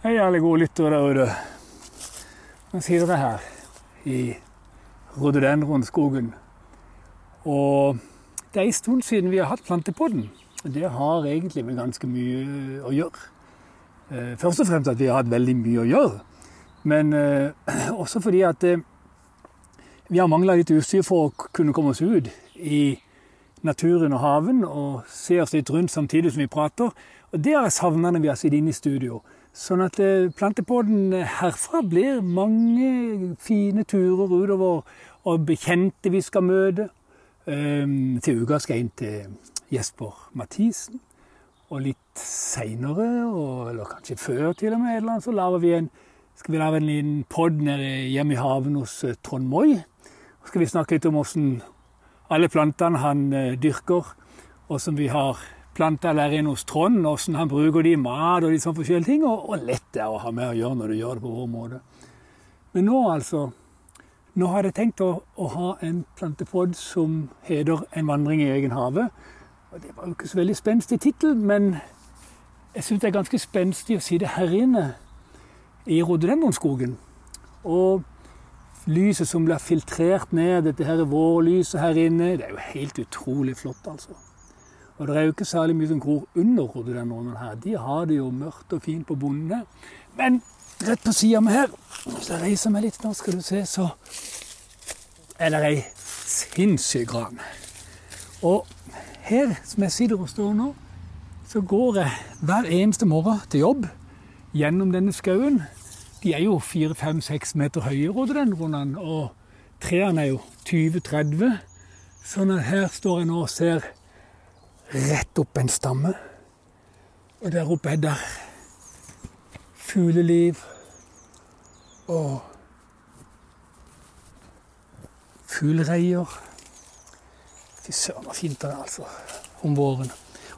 Hei, alle gode lyttere der ute. Nå sitter jeg her i rhododendronskogen. Og det er en stund siden vi har hatt Plantepodden. Det har egentlig med ganske mye å gjøre. Eh, Først og fremst at vi har hatt veldig mye å gjøre. Men eh, også fordi at eh, vi har mangla litt utstyr for å kunne komme oss ut i naturen og haven og se oss litt rundt samtidig som vi prater. Og det har jeg savna når vi har sittet inne i studio. Sånn at eh, Plantepodden herfra blir mange fine turer utover og bekjente vi skal møte. Um, til uka skal jeg inn til Jesper Mathisen. Og litt seinere, eller kanskje før til og med, eller annet, så lager vi en, skal vi lage en liten pod hjemme i haven hos eh, Trond Moi. Så skal vi snakke litt om hvordan alle plantene han eh, dyrker, og som vi har planta der inne hos Trond, hvordan han bruker de i mat og de sånne forskjellige ting, og, og lett det er å ha med å gjøre når du gjør det på vår måte. Men nå, altså Nå har jeg tenkt å, å ha en plantepod som heter 'En vandring i egen hage'. Og Det var jo ikke så veldig spenstig tittel, men jeg syns det er ganske spenstig å si det her inne i rhododendronskogen. Og lyset som blir filtrert ned, dette her vårlyset her inne, det er jo helt utrolig flott, altså. Og det er jo ikke særlig mye som gror under rhododendronene her. De har det jo mørkt og fint på bondene. Men rett på sida meg her, hvis jeg reiser meg litt nå, skal du se, så er det ei sinnssyk gran. Og her som jeg sitter og står nå, så går jeg hver eneste morgen til jobb gjennom denne skauen. De er jo 4-5-6 meter høye, rhododendronene, og trærne er jo 20-30. Sånn at her står jeg nå og ser rett opp en stamme. Og der oppe er der fugleliv og fuglereier. Fy søren, så fint det er altså om våren.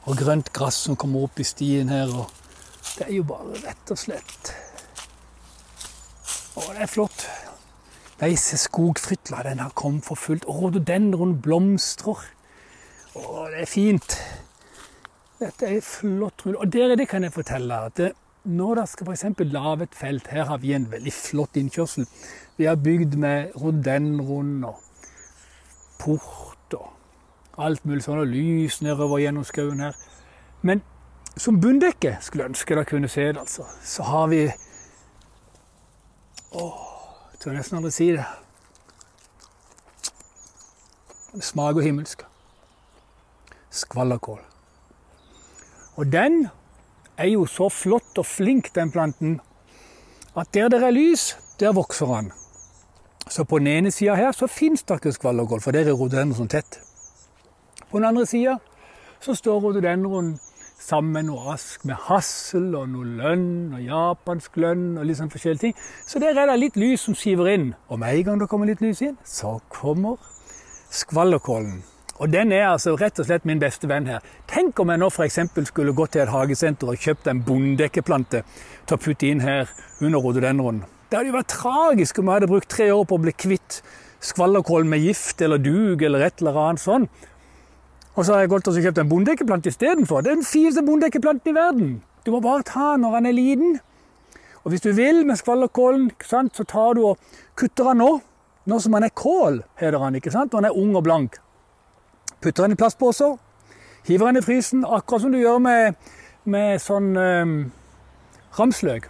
Og grønt gress som kommer opp i stien her. og Det er jo bare rett og slett Å, det er flott. Nei, se skogfrytla, den har kommet for fullt. Rhododendron blomstrer. Å, det er fint. Dette er flott. rull. Og dere, det kan jeg fortelle. at det, Når dere skal f.eks. lage et felt Her har vi en veldig flott innkjørsel. Vi har bygd med rhododendron og port og alt mulig sånn, og lys nedover gjennom skauen her. Men som bunndekke skulle ønske dere kunne se det, altså. Så har vi jeg tør nesten aldri si det. Det smaker himmelsk skvallerkål. Og den er jo så flott og flink, den planten, at der det er lys, der vokser han. Så på den ene sida her så fins det ikke skvallerkål, for der er rhododendron tett. På den andre sida så står rhododendron sammen med noe ask med hassel og noe lønn og japansk lønn og litt sånn forskjellige ting. Så der er det litt lys som siver inn. Og med en gang det kommer litt lys inn, så kommer skvallerkålen. Og den er altså rett og slett min beste venn her. Tenk om jeg nå f.eks. skulle gått til et hagesenter og kjøpt en bondekkeplante til å putte inn her under rododendronen. Det hadde jo vært tragisk om jeg hadde brukt tre år på å bli kvitt skvallerkål med gift eller dug eller et eller annet sånn. Og så har jeg gått og kjøpt en bondekkeplante istedenfor. Det er den fineste bondekkeplanten i verden. Du må bare ta den når den er liten. Og hvis du vil med skvallerkålen, så tar du og kutter den nå. Nå som han er kål, heter han, ikke sant? Og han er ung og blank. Putter den i plastposer, hiver den i frysen, akkurat som du gjør med, med sånn um, ramsløk.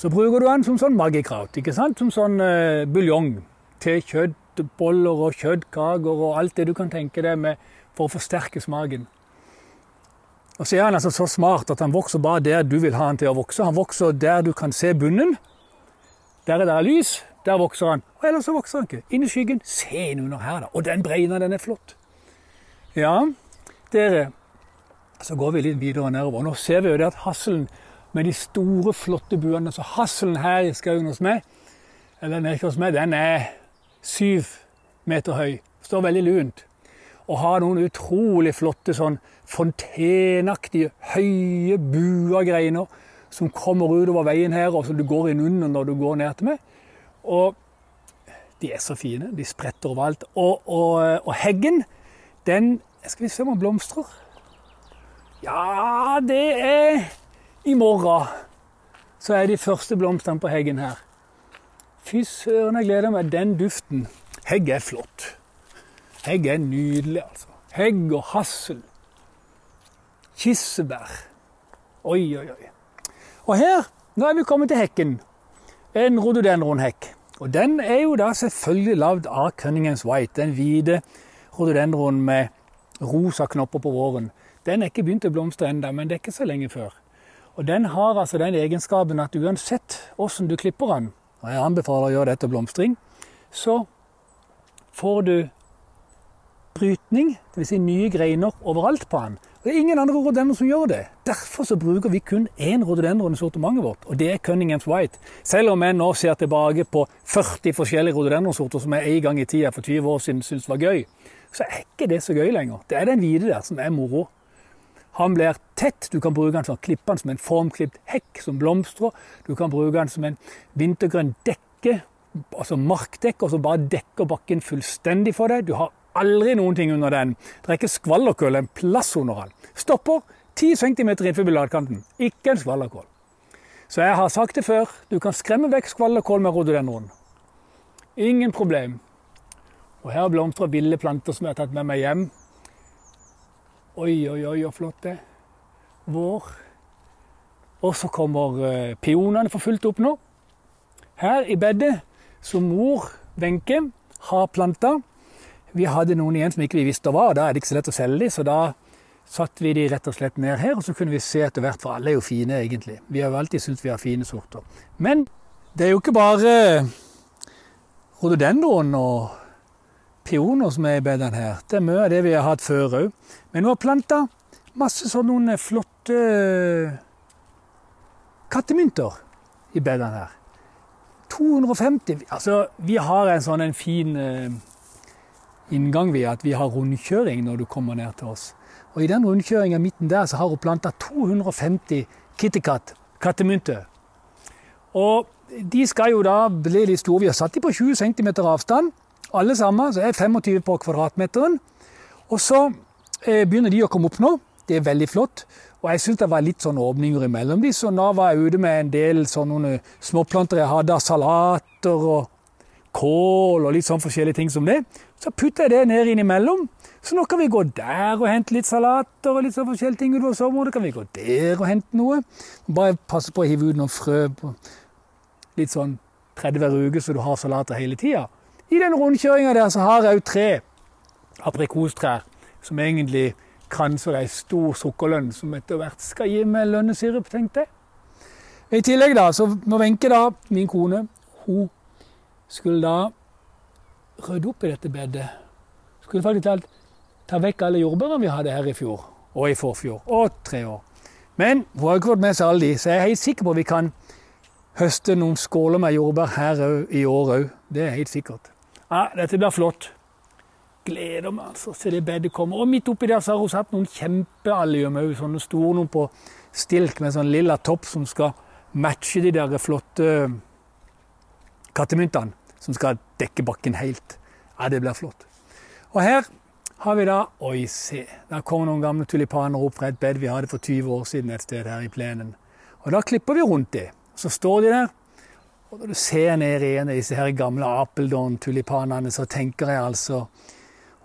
Så bruker du den som sånn magikraut, ikke sant? Som sånn uh, buljong til kjøttboller og kjøttkaker og alt det du kan tenke deg med for å forsterke smaken. Og så er han altså så smart at han vokser bare der du vil ha han til å vokse. Han vokser der du kan se bunnen. Der er det lys, der vokser han. Og ellers så vokser han ikke. Inn i skyggen. Se inn under her, da. Og den breina, den er flott. Ja, dere. Så går vi litt videre nedover. Nå ser vi jo det at hasselen med de store, flotte buene Så hasselen her i skauen hos meg, eller nede hos meg, den er syv meter høy. Står veldig lunt. Og har noen utrolig flotte sånn fontenaktige, høye, bua greiner som kommer utover veien her, og som du går inn under når du går ned til meg. Og de er så fine. De spretter overalt. Og, og, og heggen, den Skal vi se om den blomstrer. Ja, det er i morgen. så er de første blomstene på heggen her. Fy søren, jeg gleder meg. Den duften. Hegg er flott. Hegg er nydelig, altså. Hegg og hassel. Kirsebær. Oi, oi, oi. Og her, nå er vi kommet til hekken. En rhododendronhekk. Og den er jo da selvfølgelig lagd av Cunningham's White, den hvite rhododendron med rosa knopper på våren. Den er ikke begynt å blomstre ennå, men det er ikke så lenge før. Og den har altså den egenskapen at uansett hvordan du klipper den, og jeg anbefaler å gjøre dette blomstring, så får du brytning, dvs. Si nye greiner overalt på den. Og Det er ingen andre rhododendron som gjør det. Derfor så bruker vi kun én rhododendron i sortimentet vårt, og det er Cunningham's White. Selv om jeg nå ser tilbake på 40 forskjellige rododendronsorter som jeg en gang i tida for 20 år siden syntes var gøy, så er ikke det så gøy lenger. Det er den hvite der som er moro. Han blir tett. Du kan bruke den som klippe den som en formklipt hekk som blomstrer. Du kan bruke den som en vintergrønn dekke, altså markdekke, og så bare dekker bakken fullstendig for deg. Du har aldri noen ting under den. Det er ikke skvallerkål en plass under den. Stopper 10 cm innenfor bladkanten. Ikke en skvallerkål. Så jeg har sagt det før, du kan skremme vekk skvallerkål med rhododendron. Ingen problem. Og her blomstrer ville planter som jeg har tatt med meg hjem. Oi, oi, oi, så flott det Vår. Og så kommer eh, peonene for fullt opp nå. Her i bedet som mor Wenche har planta. Vi hadde noen igjen som ikke vi visste hva, og da er det ikke så lett å selge dem. Så da satte vi de rett og slett ned her, og så kunne vi se etter hvert, for alle er jo fine egentlig. Vi har jo alltid syntes vi har fine sorter. Men det er jo ikke bare rhododendron og peoner som er i bedene her. Det er mye av det vi har hatt før òg. Men nå har planta masse sånne flotte kattemynter i bedene her. 250 Altså, vi har en sånn en fin uh, inngang ved at vi har rundkjøring når du kommer ned til oss. Og i den rundkjøringa midten der så har hun planta 250 kittykat, kattemynter. Og de skal jo da bli litt store. Vi har satt dem på 20 cm avstand. Alle sammen. Så er 25 på kvadratmeteren. Og så eh, begynner de å komme opp nå. Det er veldig flott. Og jeg syns det var litt sånn åpninger imellom de, så nå var jeg ute med en del sånne småplanter jeg hadde av salater og kål og litt sånn forskjellige ting som det. Så putter jeg det ned innimellom. Så nå kan vi gå der og hente litt salater og litt sånn forskjellige ting utover sommeren. kan vi gå der og hente noe. Bare passe på å hive ut noen frø på litt sånn 30 hver uke, så du har salater hele tida. I den rundkjøringa der så har jeg òg tre aprikostrær som egentlig kranser ei stor sukkerlønn som etter hvert skal gi meg lønnesirup, tenkte jeg. I tillegg, da, så må Wenche, da, min kone, hun skulle da rydde opp i dette bedet. Skulle faktisk talt ta vekk alle jordbærene vi hadde her i fjor, og i forfjor, og tre år. Men hun har ikke fått med seg alle de, så jeg er helt sikker på at vi kan høste noen skåler med jordbær her i år òg. Det er helt sikkert. Ja, dette blir flott. Gleder meg altså til det bedet kommer. Og midt oppi der så har hun satt noen kjempeallium òg, sånne store noen på stilk med sånn lilla topp som skal matche de der flotte kattemyntene som skal dekke bakken helt. Ja, det blir flott. Og her har vi da Oi, se. Der kommer noen gamle tulipaner opp fra et bed vi hadde for 20 år siden et sted her i plenen. Og da klipper vi rundt det. Så står de der. Og når du ser ned i en av disse her gamle Apeldon-tulipanene, så tenker jeg altså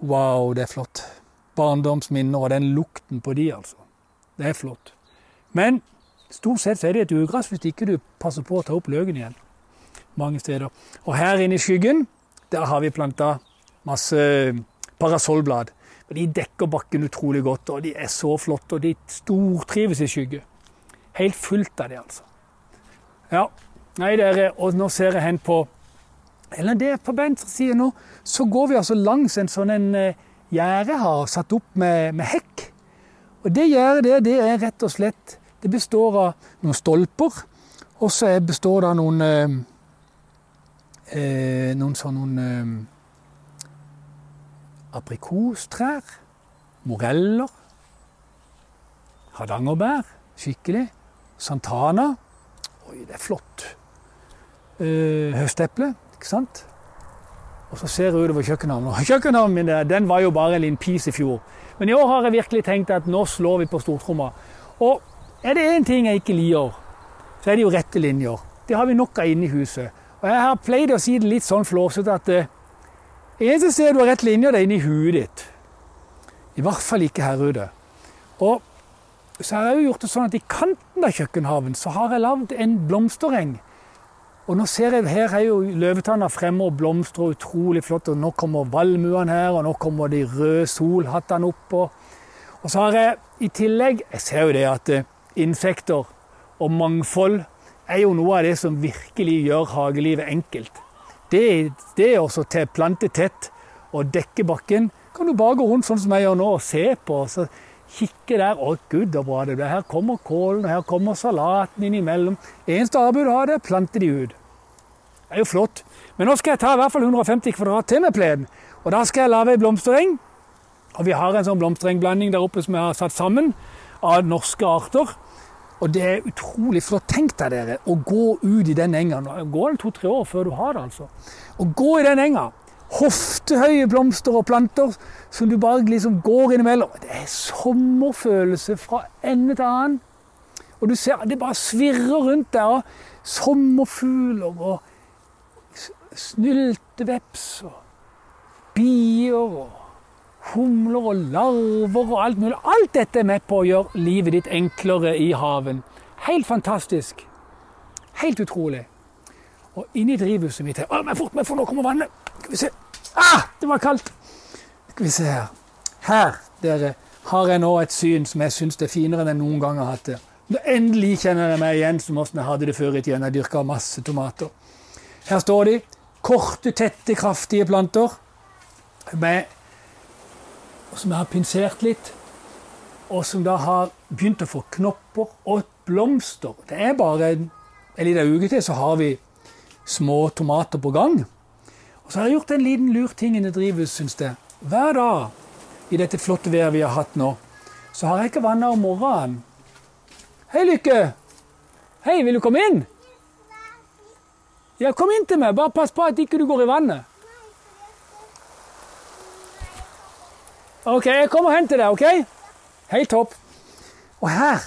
Wow, det er flott. Barndomsminner og den lukten på de, altså. Det er flott. Men stort sett så er det et ugress hvis ikke du passer på å ta opp løken igjen mange steder. Og her inne i skyggen, der har vi planta masse parasollblad. De dekker bakken utrolig godt, og de er så flotte, og de stortrives i skygge. Helt fullt av det, altså. Ja, nei, dere, og nå ser jeg hen på Eller det er på venstre side nå, så går vi altså langs en sånn en uh, gjerde har satt opp med, med hekk. Og det gjerdet der, det er rett og slett Det består av noen stolper, og så består det av noen uh, eh, noen sånne eh, aprikostrær, moreller, hardangerbær, skikkelig, santana Oi, det er flott. Eh, høsteple, ikke sant? Og så ser jeg utover kjøkkenhavnen. Kjøkkenhavnen min den var jo bare en liten pis i fjor. Men i år har jeg virkelig tenkt at nå slår vi på stortromma. Og er det én ting jeg ikke liker, så er det jo rette linjer. Det har vi nok av inne i huset. Og jeg har pleid å si det litt sånn flåsete at det eneste stedet du har rett linje, det er inni huet ditt. I hvert fall ikke her ute. Og så har jeg jo gjort det sånn at i kanten av kjøkkenhaven så har jeg lagd en blomstereng. Og nå ser jeg her er jo løvetanna fremme og blomstrer utrolig flott. Og nå kommer valmuene her, og nå kommer de røde solhattene opp. Og, og så har jeg i tillegg Jeg ser jo det at eh, insekter og mangfold er jo noe av det som virkelig gjør hagelivet enkelt. Det, det er også til plante tett og dekke bakken. Kan du bare gå rundt sånn som jeg gjør nå og se på. Så kikke der. Å, gud, så bra det blir. Her kommer kålen, og her kommer salaten innimellom. Eneste arbeid du har, det er å plante de ut. Det er jo flott. Men nå skal jeg ta i hvert fall 150 kvadrat til med plenen. Og da skal jeg lage ei blomstereng. Og vi har en sånn blomsterengblanding der oppe som jeg har satt sammen av norske arter. Og det er utrolig flott. Tenk deg dere å gå ut i den enga. Nå går to-tre år før du har det, altså. Å gå i den enga hoftehøye blomster og planter som du bare liksom går innimellom. Det er sommerfølelse fra ende til annen. Og du ser det bare svirrer rundt der. Sommerfugler og snylteveps og bier og humler og larver og alt mulig. Alt dette er med på å gjøre livet ditt enklere i haven. Helt fantastisk. Helt utrolig. Og inni drivhuset mitt her Å, men fort, men fort, nå kommer vannet! Skal vi se. Ah, det var kaldt! Skal vi se her. Her, dere, har jeg nå et syn som jeg syns er finere enn jeg noen gang har hatt det. Endelig kjenner jeg meg igjen som åssen jeg hadde det før i tida. Jeg dyrka masse tomater. Her står de. Korte, tette, kraftige planter. Med, som jeg har pinsert litt. Og som da har begynt å få knopper og blomster. Det er bare en, en liten uke til, så har vi små tomater på gang. Og så har jeg gjort en liten lur ting inni drivhus, syns jeg. Hver dag i dette flotte været vi har hatt nå, så har jeg ikke vanna om morgenen. Hei, Lykke! Hei, vil du komme inn? Ja, kom inn til meg. Bare pass på at ikke du går i vannet. OK, jeg kommer og henter deg, OK? Helt topp. Og her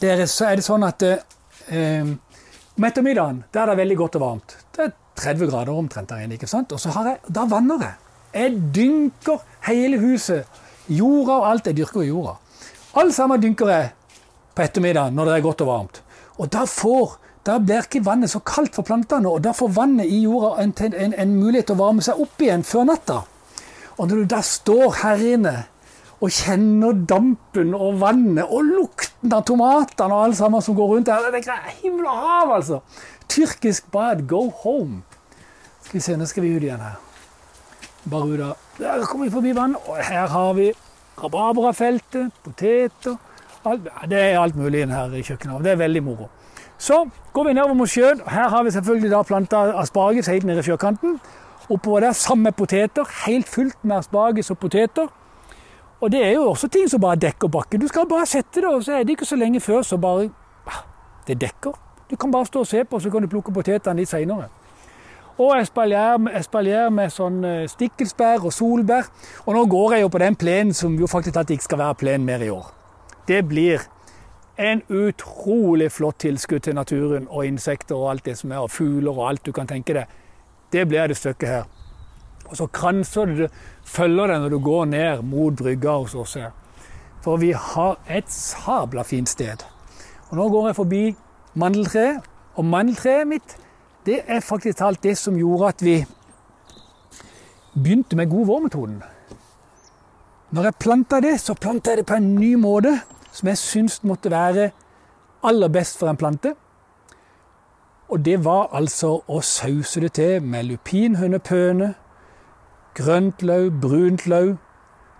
dere, så er det sånn at eh, om ettermiddagen der er det veldig godt og varmt. Det er 30 grader omtrent der inne. ikke sant? Og så har jeg, da vanner jeg. Jeg dynker hele huset. Jorda og alt. Jeg dyrker i jorda. Alt sammen dynker jeg på ettermiddagen når det er godt og varmt. Og da, får, da blir ikke vannet så kaldt for plantene, og da får vannet i jorda en, en, en mulighet til å varme seg opp igjen før natta. Og når du da står her inne og kjenner dampen og vannet og lukten av tomatene og alt sammen som går rundt her. Det er himmel og hav, altså! Tyrkisk bad, go home. Skal vi se, nå skal vi ut igjen her. Av Der kommer vi forbi vann, og her har vi rabarbrafeltet, poteter alt, Det er alt mulig her i kjøkkenet. Det er veldig moro. Så går vi nedover mot sjøen. Her har vi selvfølgelig da planta asparges helt nede i sjøkanten. Oppover der sammen med poteter. Helt fullt med asparges og poteter. Og det er jo også ting som bare dekker bakken. Du skal bare sette det, og så er det ikke så lenge før så bare ah, Det dekker. Du kan bare stå og se på, så kan du plukke potetene litt seinere. Og espalier med sånn eh, stikkelsbær og solbær. Og nå går jeg jo på den plenen som jo faktisk at ikke skal være plen mer i år. Det blir en utrolig flott tilskudd til naturen og insekter og alt det som er, og fugler og alt du kan tenke deg. Det blir det stykket her. Og så kranser du følger det når du går ned mot brygga hos oss her. For vi har et sabla fint sted. Og nå går jeg forbi mandeltreet. Og mandeltreet mitt det er faktisk talt det som gjorde at vi begynte med god vårmetoden. Når jeg planta det, så planta jeg det på en ny måte som jeg syns måtte være aller best for en plante. Og det var altså å sause det til med lupinhønepøne, grønt løv, brunt løv,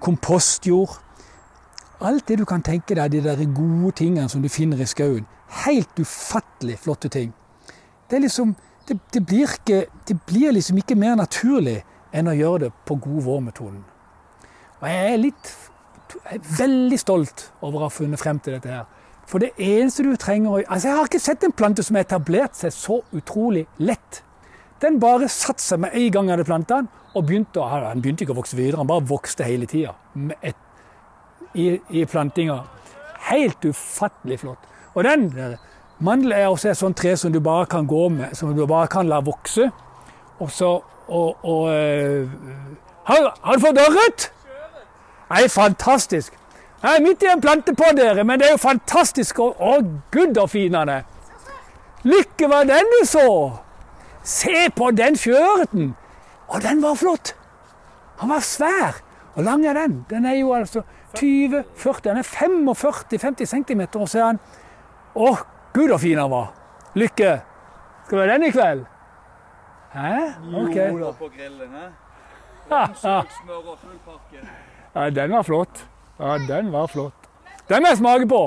kompostjord. Alt det du kan tenke deg, de der gode tingene som du finner i skauen. Helt ufattelig flotte ting. Det, er liksom, det, det, blir ikke, det blir liksom ikke mer naturlig enn å gjøre det på god vår-metoden. Og jeg er litt jeg er veldig stolt over å ha funnet frem til dette her. For det eneste du trenger å altså Jeg har ikke sett en plante som har etablert seg så utrolig lett. Den bare satte seg med en gang jeg hadde planta den, og begynte, å, den begynte ikke å vokse videre. Den bare vokste hele tida i, i plantinga. Helt ufattelig flott. Og den der Mandel er også et sånt tre som du bare kan gå med, som du bare kan la vokse. Og så og, og uh, har, har, du fått ørret? Nei, fantastisk. Jeg er midt i en plante på dere, men det er jo fantastisk. Å, å gud, han er. Lykke var den du så! Se på den fjøreten! Å, den var flott! Han var svær. Hvor lang er den? Den er jo altså 20-40 Den er 45-50 cm, og så er han Å, gud så fin han var! Lykke! Skal det ha den i kveld? Hæ? Ok. Jo, på grillen. Ja, den var flott. Ja, den var flott. Den må jeg smake på!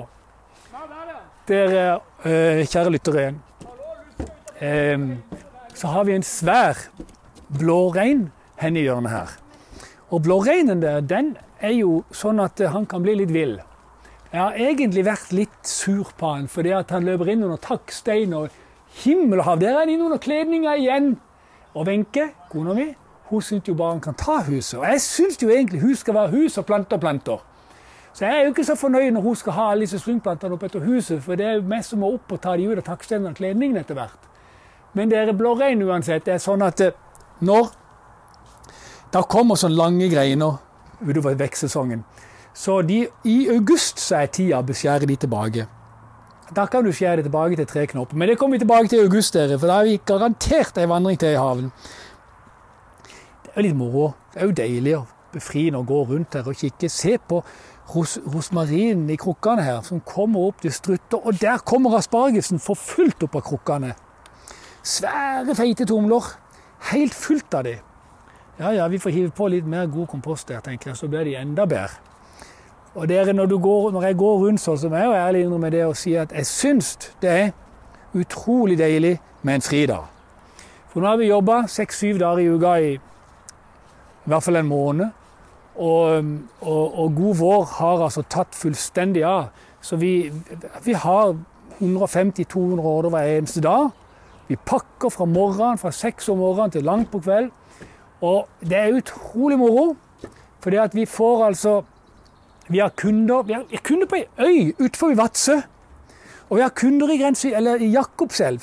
Dere eh, kjære lyttere. Eh, så har vi en svær blårein hen i hjørnet her. Og blåreinen der, den er jo sånn at han kan bli litt vill. Jeg har egentlig vært litt sur på han fordi han løper inn under takkstein og himmel og hav. Der er han inn under kledninga igjen. Og Wenche, kona mi, hun syns jo bare han kan ta huset. Og jeg syns jo egentlig hus skal være hus og planter planter. Så jeg er jo ikke så fornøyd når hun skal ha alle disse slyngplantene opp etter huset, for det er jo meg som må opp og ta de ut av takksteinen og kledningen etter hvert. Men det er blårein uansett. Det er sånn at eh, når da kommer sånne lange greiner utover vekstsesongen. Så de, i august så er tida å beskjære de tilbake. Da kan du skjære det tilbake til tre knopper. Men det kommer vi tilbake til i august, dere, for da har vi garantert ei vandring til i haven. Det er jo litt moro. Det er jo deilig å befriende å gå rundt her og kikke. Se på ros rosmarinen i krukkene her, som kommer opp til strutter. Og der kommer aspargesen for fullt opp av krukkene. Svære, feite tomler. Helt fullt av de. Ja, ja, vi får hive på litt mer god kompost der, tenker jeg, så blir de enda bedre. Og dere, når, går, når jeg går rundt sånn, så må jeg jo ærlig innrømme det og si at jeg syns det er utrolig deilig med en fridag. For nå har vi jobba seks-syv dager i uka i, i hvert fall en måned. Og, og, og, god vår har altså tatt fullstendig av. Så vi, vi har 150-200 ordre hver eneste dag. Vi pakker fra morgenen, fra seks om morgenen til langt på kveld. Og det er utrolig moro, fordi at vi får altså Vi har kunder, vi har kunder på ei øy utenfor Vadsø. Og vi har kunder i, grense, i Jakobselv.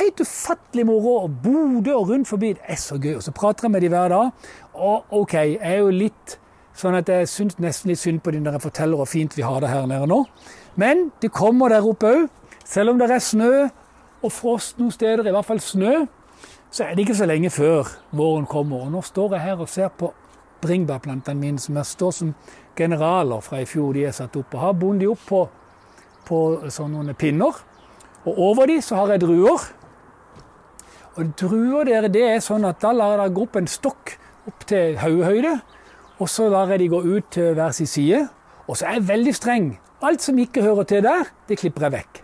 Helt ufattelig moro. Og Bodø og rundt forbi. Det er så gøy. Og så prater jeg med dem hver dag. Og OK, jeg er jo litt sånn at jeg syns nesten litt synd på dem når jeg forteller hvor fint vi har det her nede nå. Men de kommer der oppe òg. Selv om det er snø og frost noen steder, i hvert fall snø, så er det ikke så lenge før våren kommer. Og nå står jeg her og ser på bringebærplantene mine som jeg står som generaler fra i fjor. De er satt opp. Og har bundet de opp på, på sånne pinner. Og over de så har jeg druer. Og druer dere, det er sånn at da lar jeg gå opp en stokk opp til hodehøyde. Og så lar jeg de gå ut til hver sin side. Og så er jeg veldig streng. Alt som ikke hører til der, det klipper jeg vekk.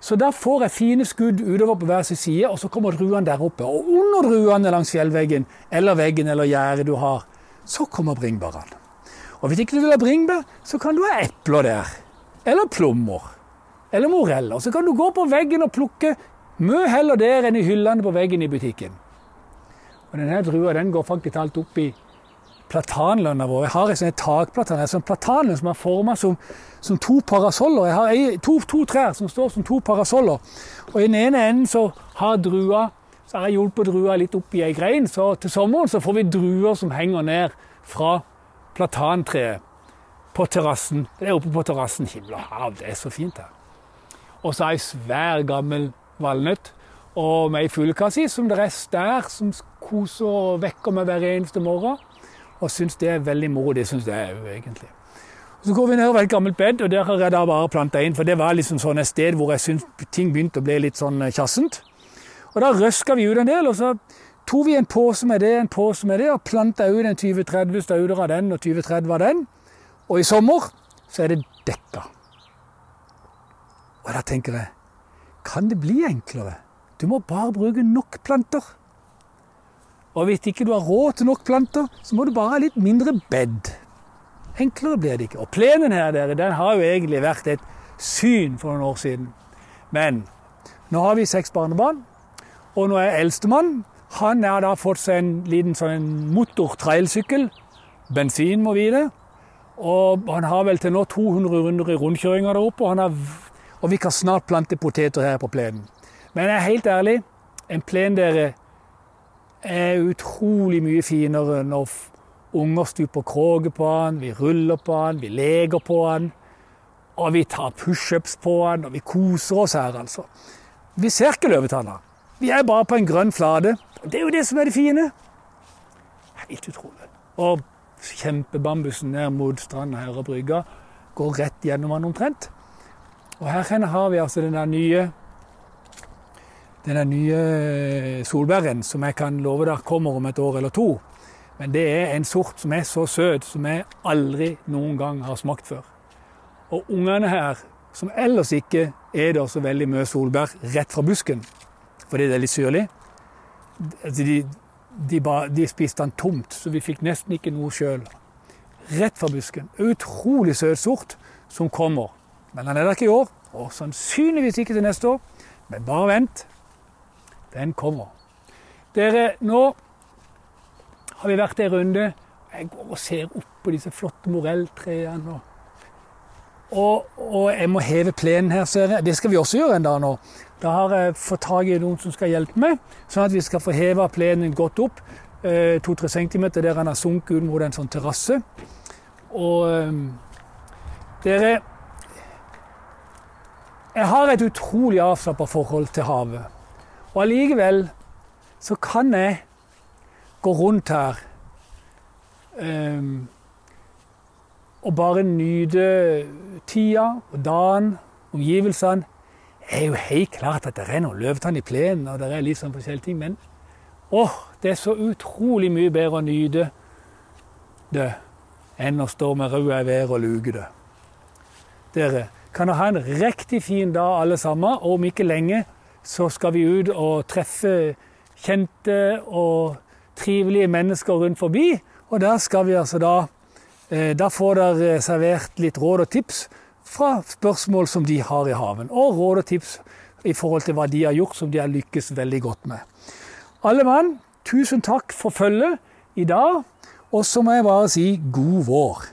Så da får jeg fine skudd utover på hver sin side, og så kommer druene der oppe. Og under druene langs fjellveggen eller veggen eller gjerdet du har, så kommer bringebærene. Og hvis ikke du vil ha bringebær, så kan du ha epler der. Eller plommer. Eller moreller. Så kan du gå på veggen og plukke mye heller der enn i hyllene på veggen i butikken. Og denne drua den går faktisk alt opp i platanlønna vår. Jeg har en sånn takplatan, en sånn platanlønn som er forma som, som, to parasoller. Jeg har to, to, trær som står som to parasoller. Og i den ene enden så har drua så har jeg hjulpet drua litt opp i ei grein. Så til sommeren så får vi druer som henger ned fra platantreet på terrassen. Det er oppe på terrassen. Himmel og hav, det er så fint her. Og så ei svær, gammel valnøtt. Og med ei fuglekasse som det er stær som koser og vekker meg hver eneste morgen og syns det er veldig moro. Det syns jeg òg, egentlig. Så går vi ned over et gammelt bed, og der har jeg da bare planta inn. For det var liksom sånn et sted hvor jeg syns ting begynte å bli litt sånn kjassent. Og da røska vi ut en del, og så tok vi en pose med det, en pose med det, og planta ut en 20-30 stauder av den og 20-30 av den. Og i sommer så er det dekka. Og da tenker jeg kan det bli enklere? Du må bare bruke nok planter. Og hvis ikke du har råd til nok planter, så må du bare ha litt mindre bed. Enklere blir det ikke. Og plenen her dere, den har jo egentlig vært et syn for noen år siden. Men nå har vi seks barnebarn, og nå er eldstemann Han har da fått seg en liten sånn motor-trailsykkel. Bensin, må vite. Og han har vel til nå 200 runder i rundkjøringa der oppe. Og han har, Og vi kan snart plante poteter her på plenen. Men jeg er helt ærlig, en plen dere er utrolig mye finere når unger stuper kråke på den, vi ruller på den, vi leker på den. Og vi tar pushups på den, og vi koser oss her, altså. Vi ser ikke løvetanna. Vi er bare på en grønn flate. Det er jo det som er det fine. Helt utrolig. Og kjempebambusen ned mot stranda her og brygga går rett gjennom den omtrent. Og her har vi altså den der nye den der nye solbæren som jeg kan love dere kommer om et år eller to. Men det er en sort som er så søt som jeg aldri noen gang har smakt før. Og ungene her, som ellers ikke eter så veldig mye solbær rett fra busken, fordi det er litt syrlig altså de, de, bare, de spiste den tomt, så vi fikk nesten ikke noe sjøl. Rett fra busken. Utrolig søt sort som kommer. Men den er der ikke i år, og sannsynligvis ikke til neste år. Men bare vent. Den kommer. Dere, nå har vi vært en runde. Jeg går og ser opp på disse flotte morelltrærne. Og, og, jeg må heve plenen her, ser jeg. Det skal vi også gjøre en dag nå. Da har jeg fått tak i noen som skal hjelpe meg, sånn at vi skal få heva plenen godt opp. eh, To-tre centimeter der han har sunket ut mot en sånn terrasse. Og eh, dere Jeg har et utrolig avslappa forhold til havet. Og allikevel så kan jeg gå rundt her um, og bare nyte tida og dagen, omgivelsene. Er jo helt klart at det er noen løvetann i plenen, og det er litt sånn forskjellige ting, men åh, det er så utrolig mye bedre å nyte det enn å stå med røde i været og luke det. Dere kan dere ha en riktig fin dag alle sammen, og om ikke lenge så skal vi ut og treffe kjente og trivelige mennesker rundt forbi. Og der skal vi altså da eh, Da får dere servert litt råd og tips fra spørsmål som de har i haven. Og råd og tips i forhold til hva de har gjort som de har lykkes veldig godt med. Alle mann, tusen takk for følget i dag. Og så må jeg bare si god vår.